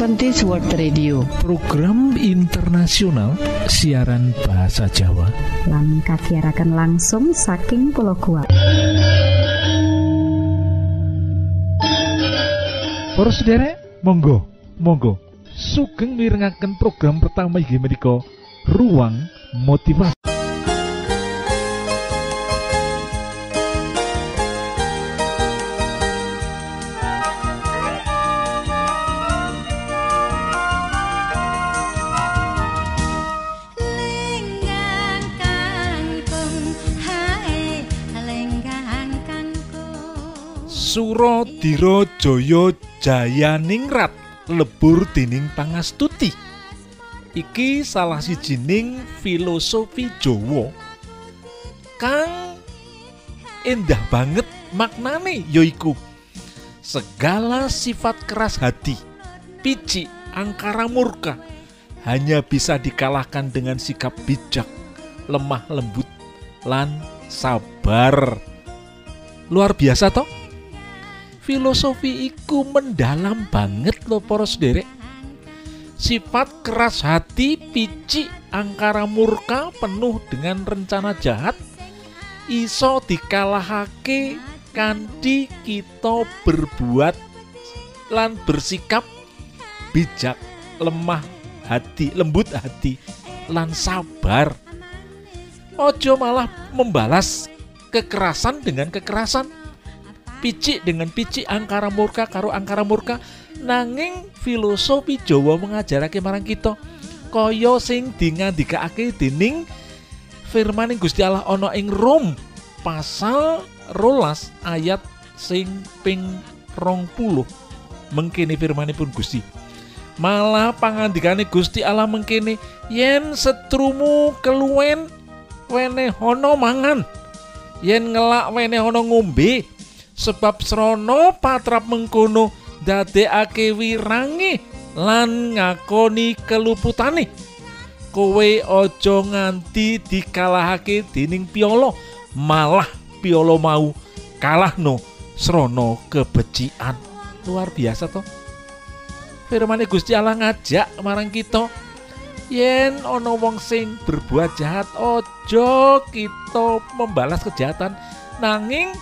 Adventist World Radio. Program internasional siaran bahasa Jawa. Lan kagiatan langsung saking pulau kuat Para sederek monggo monggo. Sugeng mirengaken program pertama inggih menika ruang motivasi Suradira Jaya Jayaningrat lebur dening pangastuti. Iki salah sijining filosofi Jawa kang endah banget maknane yaiku segala sifat keras hati, pici, angkara murka hanya bisa dikalahkan dengan sikap bijak, lemah lembut, lan sabar. Luar biasa toh? Filosofi iku mendalam banget loh poros derek sifat keras hati pici angkara murka penuh dengan rencana jahat iso dikalahake kanthi kita berbuat lan bersikap bijak lemah hati lembut hati lan sabar. Ojo malah membalas kekerasan dengan kekerasan picik dengan picik angkara murka karo angkara murka. Nanging filosofi Jawa mengajarake marang kita kaya sing dingandikake dening firmaning Gusti Allah ana ing Rom pasal rolas ayat sing ping rong puluh. Mengkini firmanipun Gusti. Malah pangandikane Gusti Allah mengkini yen setrumu keluwen wene hono mangan. Yen ngelak wene hono ngombe sebab srono patrap mengkono dadekake wirangi lan ngakoni keluputane. Kowe ojo nganti dikalahake dening piolo malah piolo mau kalah no srono kebecikan. Luar biasa toh firmane Gusti Allah ngajak marang kita yen ono wong sing berbuat jahat ojo kita membalas kejahatan nanging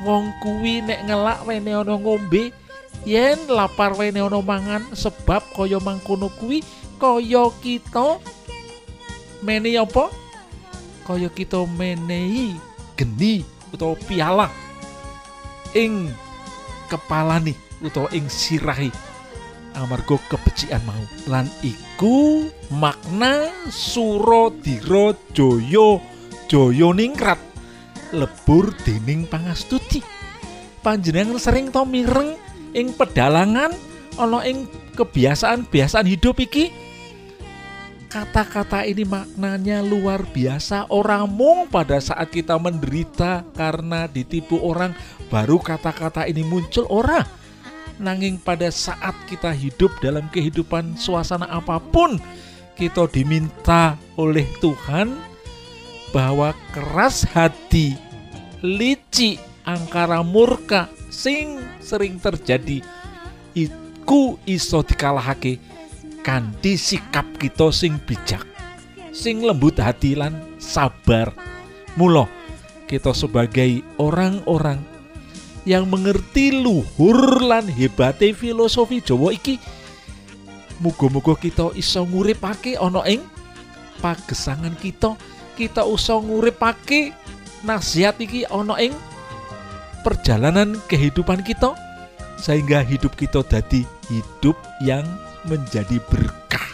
wong kuwi nek ngelak wene ana ngombe yen lapar wene ana mangan sebab kaya mangkono kuwi kaya kita menehi apa? Kaya kita menehi geni utawa piala ing kepalane utawa ing sirahi amarga kebecikan mau. Lan iku makna Suradira Jaya Jaya ningrat lebur dening pangastuti panjenengan sering to mireng ing pedalangan ana ing kebiasaan-biasaan hidup iki? Kata-kata ini maknanya luar biasa. Orang mung pada saat kita menderita karena ditipu orang baru kata-kata ini muncul ora. Nanging pada saat kita hidup dalam kehidupan suasana apa pun kita diminta oleh Tuhan bahwa keras hati, lici, angkara murka sing sering terjadi iku iso dikalahake kanthi sikap kita sing bijak, sing lembut hati lan sabar. Mula kita sebagai orang-orang yang mengerti luhur lan hebate filosofi Jawa iki muga-muga kita iso nguripake ana ing pagesangan kita kita usah nguripake nasihat iki ana ing perjalanan kehidupan kita sehingga hidup kita jadi hidup yang menjadi berkah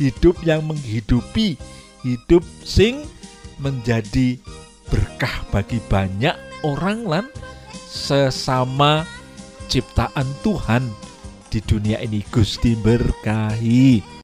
hidup yang menghidupi hidup sing menjadi berkah bagi banyak orang lan sesama ciptaan Tuhan di dunia ini. Gusti berkahi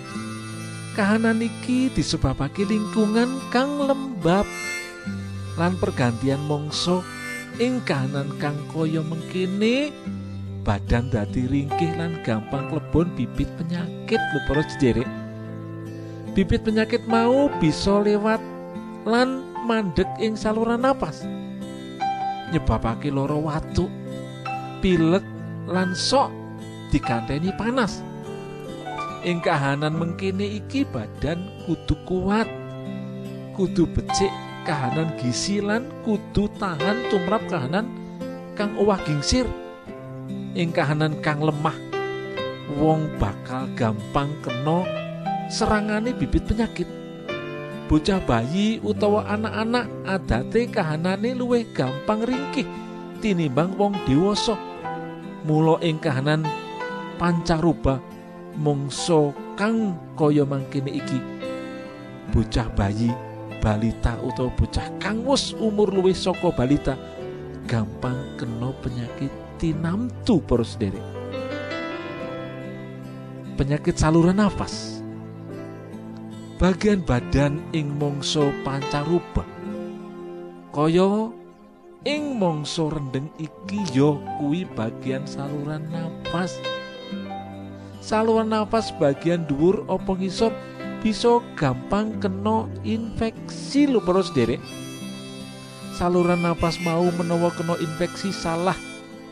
kahanan iki disebabake lingkungan kang lembab lan pergantian mangsa. Ing kahanan kang kaya mengkene badan dadi ringkih lan gampang klebon bibit penyakit. Lho para bibit penyakit mau bisa lewat lan mandek ing saluran napas. Nyebabake loro watuk pilek lan sok diganteni panas ing kahanan mengkene iki badan kudu kuat kudu becik kahanan gizi lan kudu tahan tumrap kahanan kang owah gingsir. Ing kahanan kang lemah wong bakal gampang kena serangane bibit penyakit. Bocah bayi utawa anak-anak adate kahanane luwih gampang ringkih tinimbang wong dewasa. Mula ing kahanan pancaroba mangsa kang kaya mangkene iki. Bocah bayi balita utawa bocah kang wis umur luwih saka balita gampang kena penyakit tinamtu para sederek penyakit saluran nafas. Bagian badan ing mangsa pancaroba kaya ing mangsa rendeng iki ya kuwi bagian saluran nafas saluran nafas bagian dhuwur apa ngisor bisa gampang kena infeksi? Lho para saluran nafas mau menawa kena infeksi salah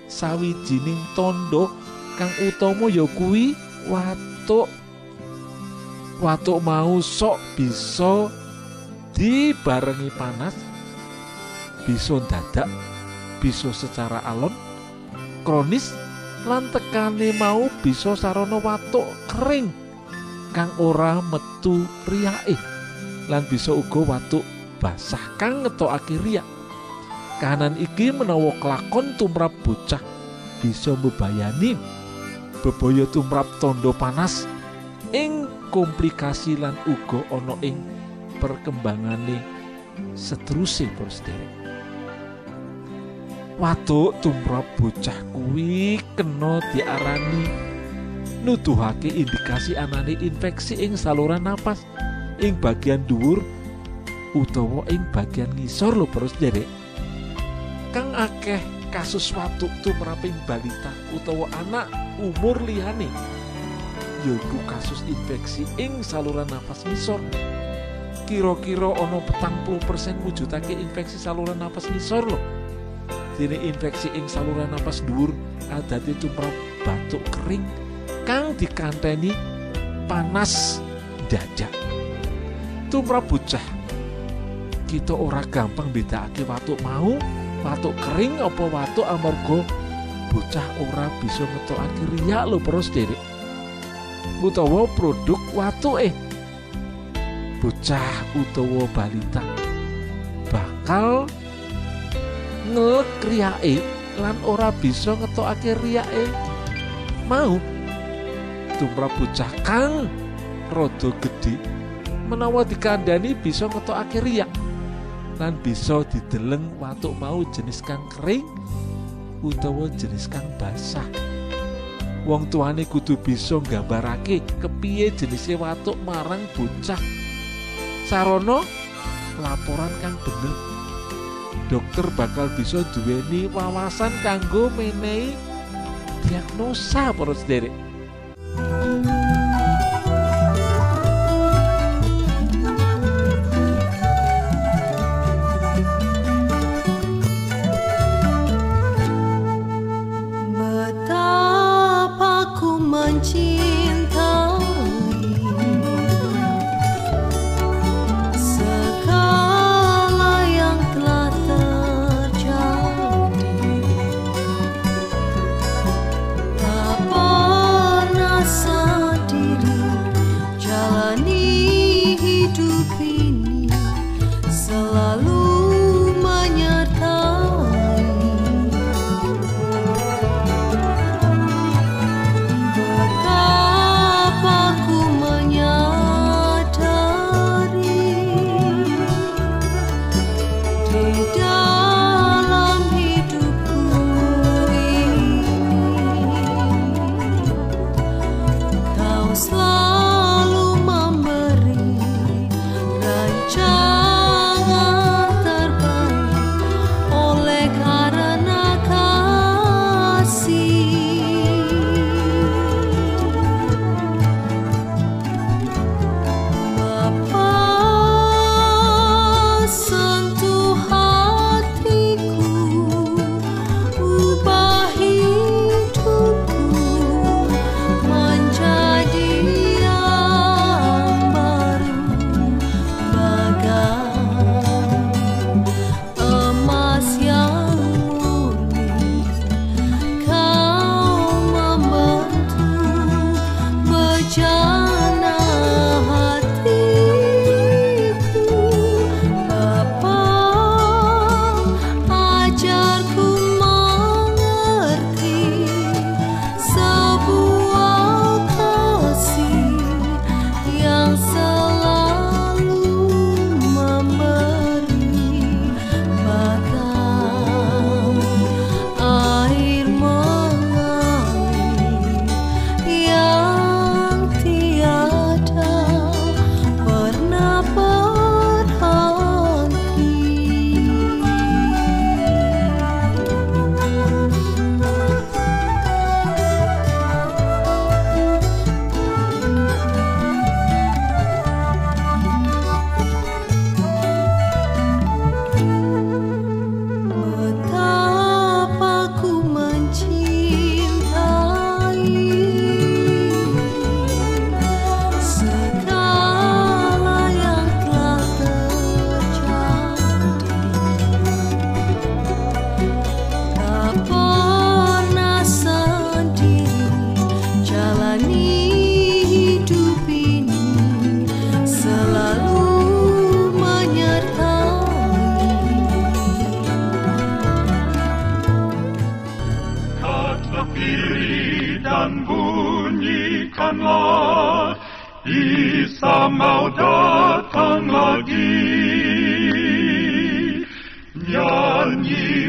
sawijining tondo kang utama ya kuwi watuk. Watuk mau sok bisa dibarengi panas bisa dadak bisa secara alon kronis lan tekane mau bisa sarana watuk kering kang ora metu riyake lan bisa uga watuk basah kang ngetokake riyak kahanan iki menawa kelakon tumrap bocah bisa mbebayani bebaya tumrap tondo panas ing komplikasi lan uga ana ing perkembangane seterusé para sederek Waduk tumrap bocah kuwi kena diarani nuduhake indikasi anane infeksi ing saluran napas ing bagian dhuwur utawa ing bagian ngisor lho terus derek kang akeh kasus watuk tumraping balita utawa anak umur liyane yaiku kasus infeksi ing saluran napas ngisor. Kira-kira ana petang puluh persen wujudake infeksi saluran napas ngisor lho dene infeksi ing saluran napas dhuwur adate tumrap batuk kering kang dikanteni panas dada tumrap bocah. Kita ora gampang bedakake watuk mau watuk kering apa watuk amarga bocah ora bisa ngetokake riak lho terus derek utawa produk watuk eh bocah utawa balita bakal ngelek riyake lan ora bisa ngetokake riyake mau? Tumrap bocah kang rada gedhe menawa dikandani bisa ngetokake riyak lan bisa dideleng watuk mau jenis kang kering utawa jenis kang basah. Wong tuane kudu bisa nggambarake kepiye jenisnya watuk marang bocah. Sarana laporan kang bener dokter bakal bisa duweni wawasan kanggo menehi diagnosa para sederek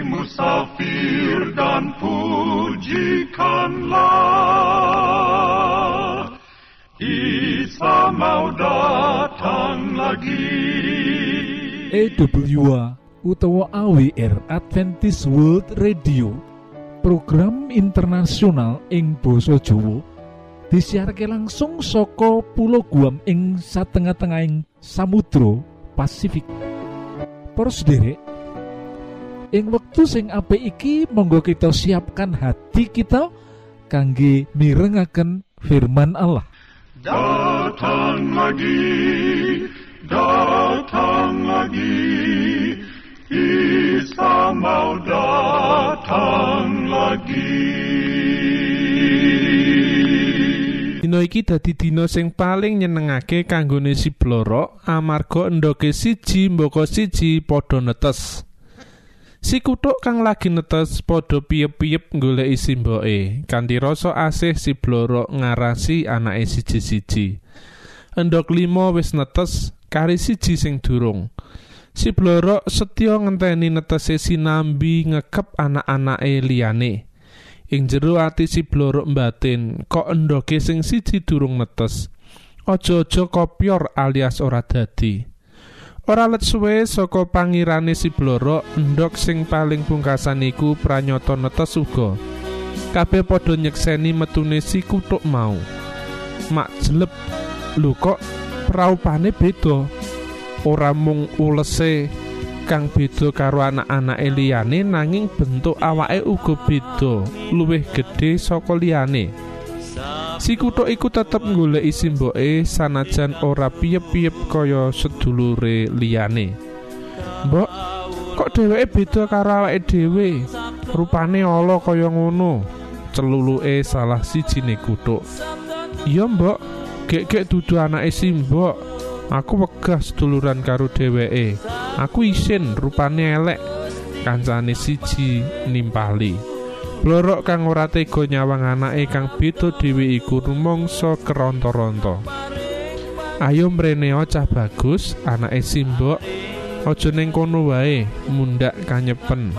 musafir dan pujikanlah. Isa mau datang lagi. EWA utawa AWR Adventist World Radio. Program internasional ing Boso Jowo disiharke langsung soko pulau Guam ing satengah-tengahing Samudro Pasifik. Pros derek ing wektu sing apik iki monggo kita siapkan hati kita kangge mirengaken firman Allah Datang lagi, datang lagi, Isa mau datang lagi. Dina iki dadi dina sing paling nyenengake kanggone si Bloro amarga endoke siji mboko siji padha netes. Si kutuk kang lagi netes padha piyep-piyep goleki simboke. Kanthi rasa asih si Bloro ngarasi anake siji-siji. Endok limo wis netes kari siji sing durung. Si Bloro setya ngenteni netese sinambi ngekep anak-anake liyane. Ing jero ati si blorok batin, kok endoke sing siji durung netes. Aja-aja kopyor alias ora dadi. Ora let suwe saka pangirane si blorok, endok sing paling pungkasan iku pranyata netes uga. Kabeh padha nyekseni metune si kutuk mau. Mak jeleb, lho kok praupane beda. Ora mung ulese kang beda karo anak-anake liyane nanging bentuk awake uga beda luwih gedhe saka liyane si kutuk iku tetep goleki simboke sanajan ora piyep-piyep kaya sedulure liyane. Mbok kok dheweke beda karo awake dhewe? Rupane ala kaya ngono. Celuluke salah sijine kutuk. Iya mbok. Gek-gek dudu anake simbok aku wegah seduluran karo dheweke. Aku isin rupane elek. Kancane siji nimpali blorok kang ora tega nyawang anake kang beda dhewe iku rumangsa keronto-ronto ayo mreneo cah bagus anake simbok aja ning kono wae mundak kanyepen.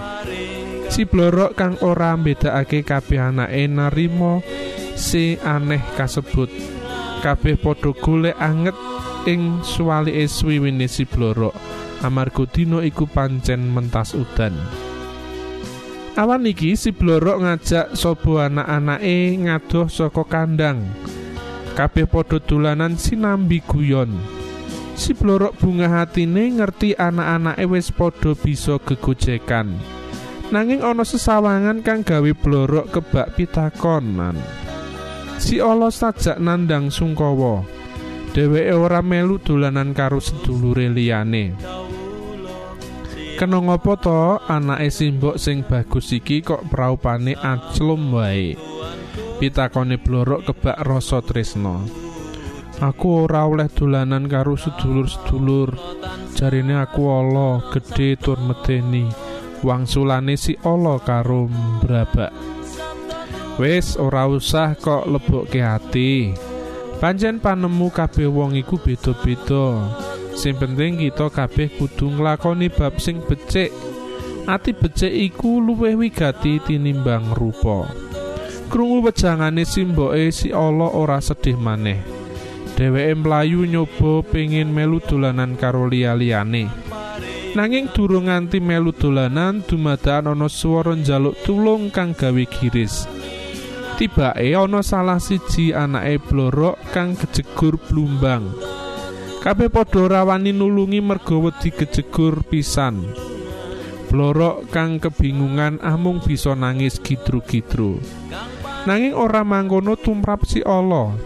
Si blorok kang ora mbedakake kabeh anake narima si aneh kasebut. Kabeh padha golek anget ing suwalike swiwine si blorok. Amarga dina iku pancen mentas udan awan iki si blorok ngajak sapa anak-anake ngadoh saka kandang. Kabeh padha dolanan sinambi guyon. Si blorok bunga hatine ngerti anak-anake wis padha bisa gegojekan. Nanging ana sesawangan kang gawe blorok kebak pitakonan. Si Allah sajak nandang sungkawa. Dheweke ora melu dolanan karo sedulure liyane kena ngopo to? Anake simbok sing bagus iki kok praupane aclum wae. Pitakone blorok kebak rasa tresno aku ora oleh dolanan karo sedulur-sedulur. Jarine aku ala gedhe tur medeni. Wangsulane si ala karo mbrabak. Wis ora usah kok lebokke ati. Pancen panemu kabeh wong iku beda-beda sing penting kita kabeh kudu nglakoni bab sing becik. Ati becik iku luwih wigati tinimbang rupa. Krungu wejangane simboke si Allah ora sedih maneh. Dheweke mlayu nyoba pengin melu dolanan karo liya-liyane. Nanging durung nganti melu dolanan dumadakan ana swara njaluk tulung kang gawe giris. Tibake ana salah siji anake blorok kang kejegur blumbang kabeh padha rawani nulungi merga wedi kejegur pisan. Blorok kang kebingungan amung bisa nangis gidru-gidru. Nanging ora mangkono tumrap si Allah.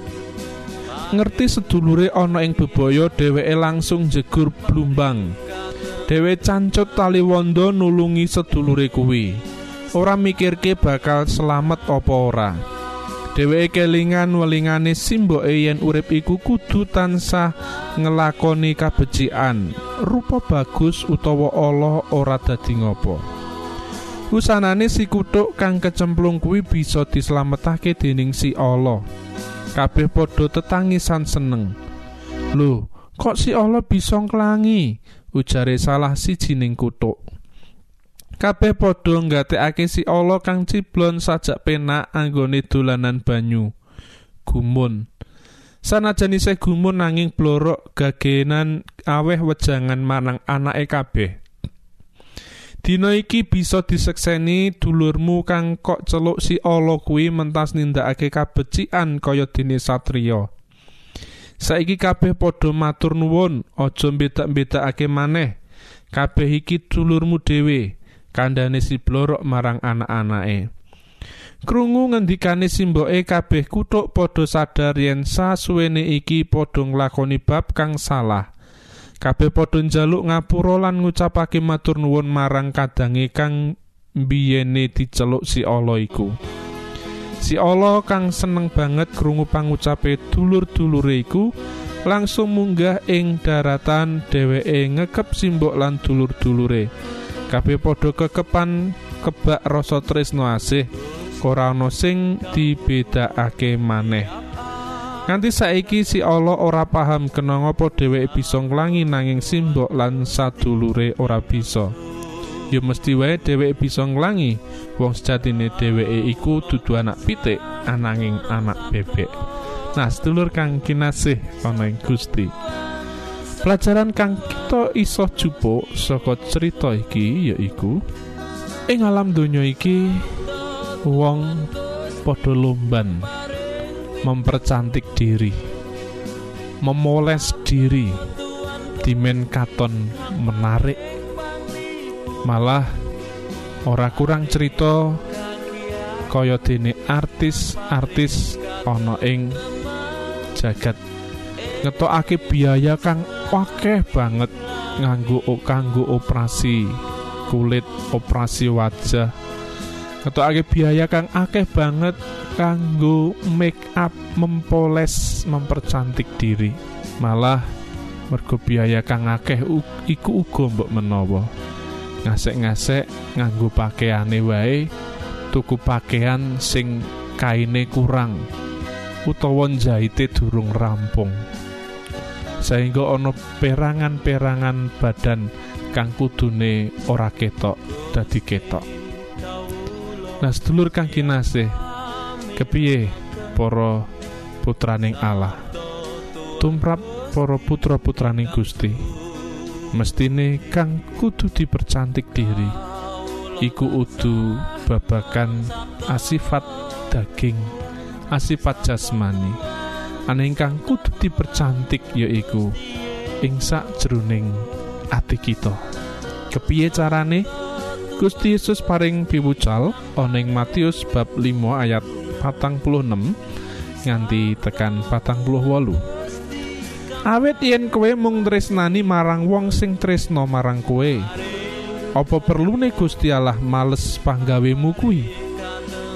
Ngerti sedulure ana ing bebaya dheweke langsung jegur blumbang. Dhewe cancut tali wanda nulungi sedulure kuwi. Ora mikirke bakal selamat apa ora dheweke kelingan welingane simboke yen urip iku kudu tansah ngelakoni kabecikan rupa bagus utawa Allah ora dadi ngopo usanane si kutuk kang kecemplung kuwi bisa dislametake dening si Allah Kabeh padha tetangisan seneng. Lho, kok si Allah bisa nglangi? Ujare salah sijining kutuk. Kabeh padha nggatekake si Allah kang ciblon sajak penak anggone dolanan banyu. Gumun. Sanajan isih gumun nanging blorok gagenan aweh wejangan marang anake kabeh. Dina iki bisa disekseni dulurmu kang kok celuk si Allah kuwi mentas nindakake kabecikan kaya dene satriya. Saiki kabeh padha matur nuwun, aja mbedak-bedakake maneh. Kabeh iki dulurmu dhewe, kandhane si blorok marang anak-anake. Krungu ngendikane simboke kabeh kutuk padha sadar yen sasuwene iki padha nglakoni bab kang salah. Kabeh padha njaluk ngapura lan ngucapake matur nuwun marang kadange kang biyene diceluk si Allah iku. Si Allah kang seneng banget krungu pangucape dulur-dulure iku langsung munggah ing daratan dheweke ngekep simbok lan dulur-dulure. Kabeh padha kekepan kebak rasa tresno asih. ora ana sing dibedakake maneh. Nganti saiki si Allah ora paham kena ngapa dheweke bisa nglangi nanging simbok lan sadulure ora bisa. Ya mesti wae dheweke bisa nglangi wong sejatine dheweke iku dudu anak pitik ananging anak bebek. Nah, sedulur kang kinasih ana ing Gusti. Pelajaran kang kita iso jupuk saka cerita iki yaiku ing alam donya iki wong padha lomban mempercantik diri memoles diri dimen katon menarik. Malah ora kurang cerita kaya dene artis-artis ana ing jagat. Ngetokake biaya kang akeh banget nganggo kanggo operasi kulit operasi wajah. Ngetokake biaya kang akeh banget kanggo make up mempoles mempercantik diri. Malah mergo biaya kang akeh iku uga mbok menawa. Ngasek-ngasek nganggo pakaiane wae tuku pakaian sing kaine kurang utawa jahite durung rampung sehingga ana perangan-perangan badan kang kudune ora ketok dadi ketok. Nah sedulur kang kinasih Kepiye para putraning Allah? Tumrap para putra-putraning Gusti Mestine kang kudu dipercantik diri Iku udu babakan asifat daging Asifat jasmani Ana ingkang kudu dipercantik yaiku ing sakjroning ati kita Kepiye carane? Gusti Yesus paring piwucal ana ing Matius bab 5 ayat 46 nganti tekan 48. Awit yen kowe mung tresnani marang wong sing tresno marang kowe, apa perlune Gusti Allah males panggawemu kuwi?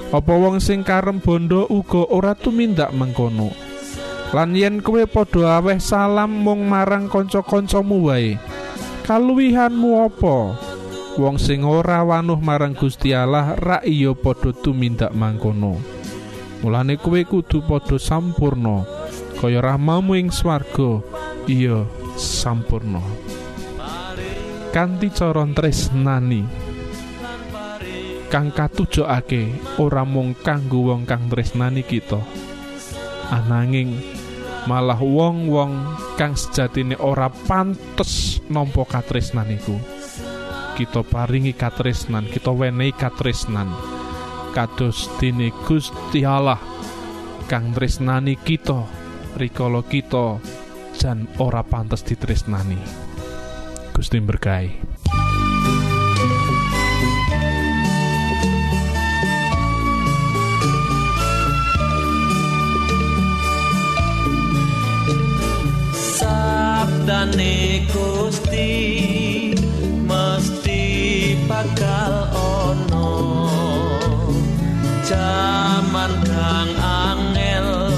Apa wong sing karem bondo uga ora tumindak mengkono? Lan yen kowe padha aweh salam mung marang kanca-kancamu wae, kaluwihanmu apa? wong sing ora wanuh marang Gusti Allah ra iya padha tumindak mangkono. Mulane kowe kudu padha sampurna kaya rahmamu ing swarga iya sampurna. Kanthi cara tresnani kang katujokake ora mung kanggo wong kang tresnani kita. Ananging malah wong-wong kang sejatine ora pantes nampa katresnaniku. kita paringi katresnan kita wenehi katresnan. Kados dene Gusti Allah kang tresnani kita rikala kita jan ora pantes ditresnani. Gusti berkahi sabdane Gusti mesti bakal ono jaman kang angel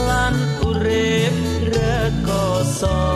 lan urip rekoso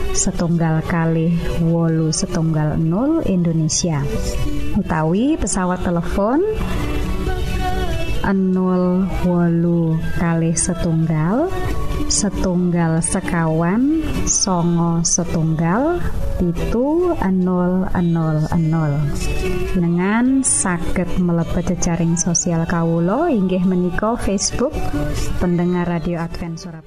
setunggal kali wolu setunggal 0 Indonesia. Utawi pesawat telepon 0 wolu kali setunggal setunggal sekawan songo setunggal pitu 0000 dengan saged mlebet jejaring sosial Kawulo inggih menika Facebook pendengar radio Advent Surabaya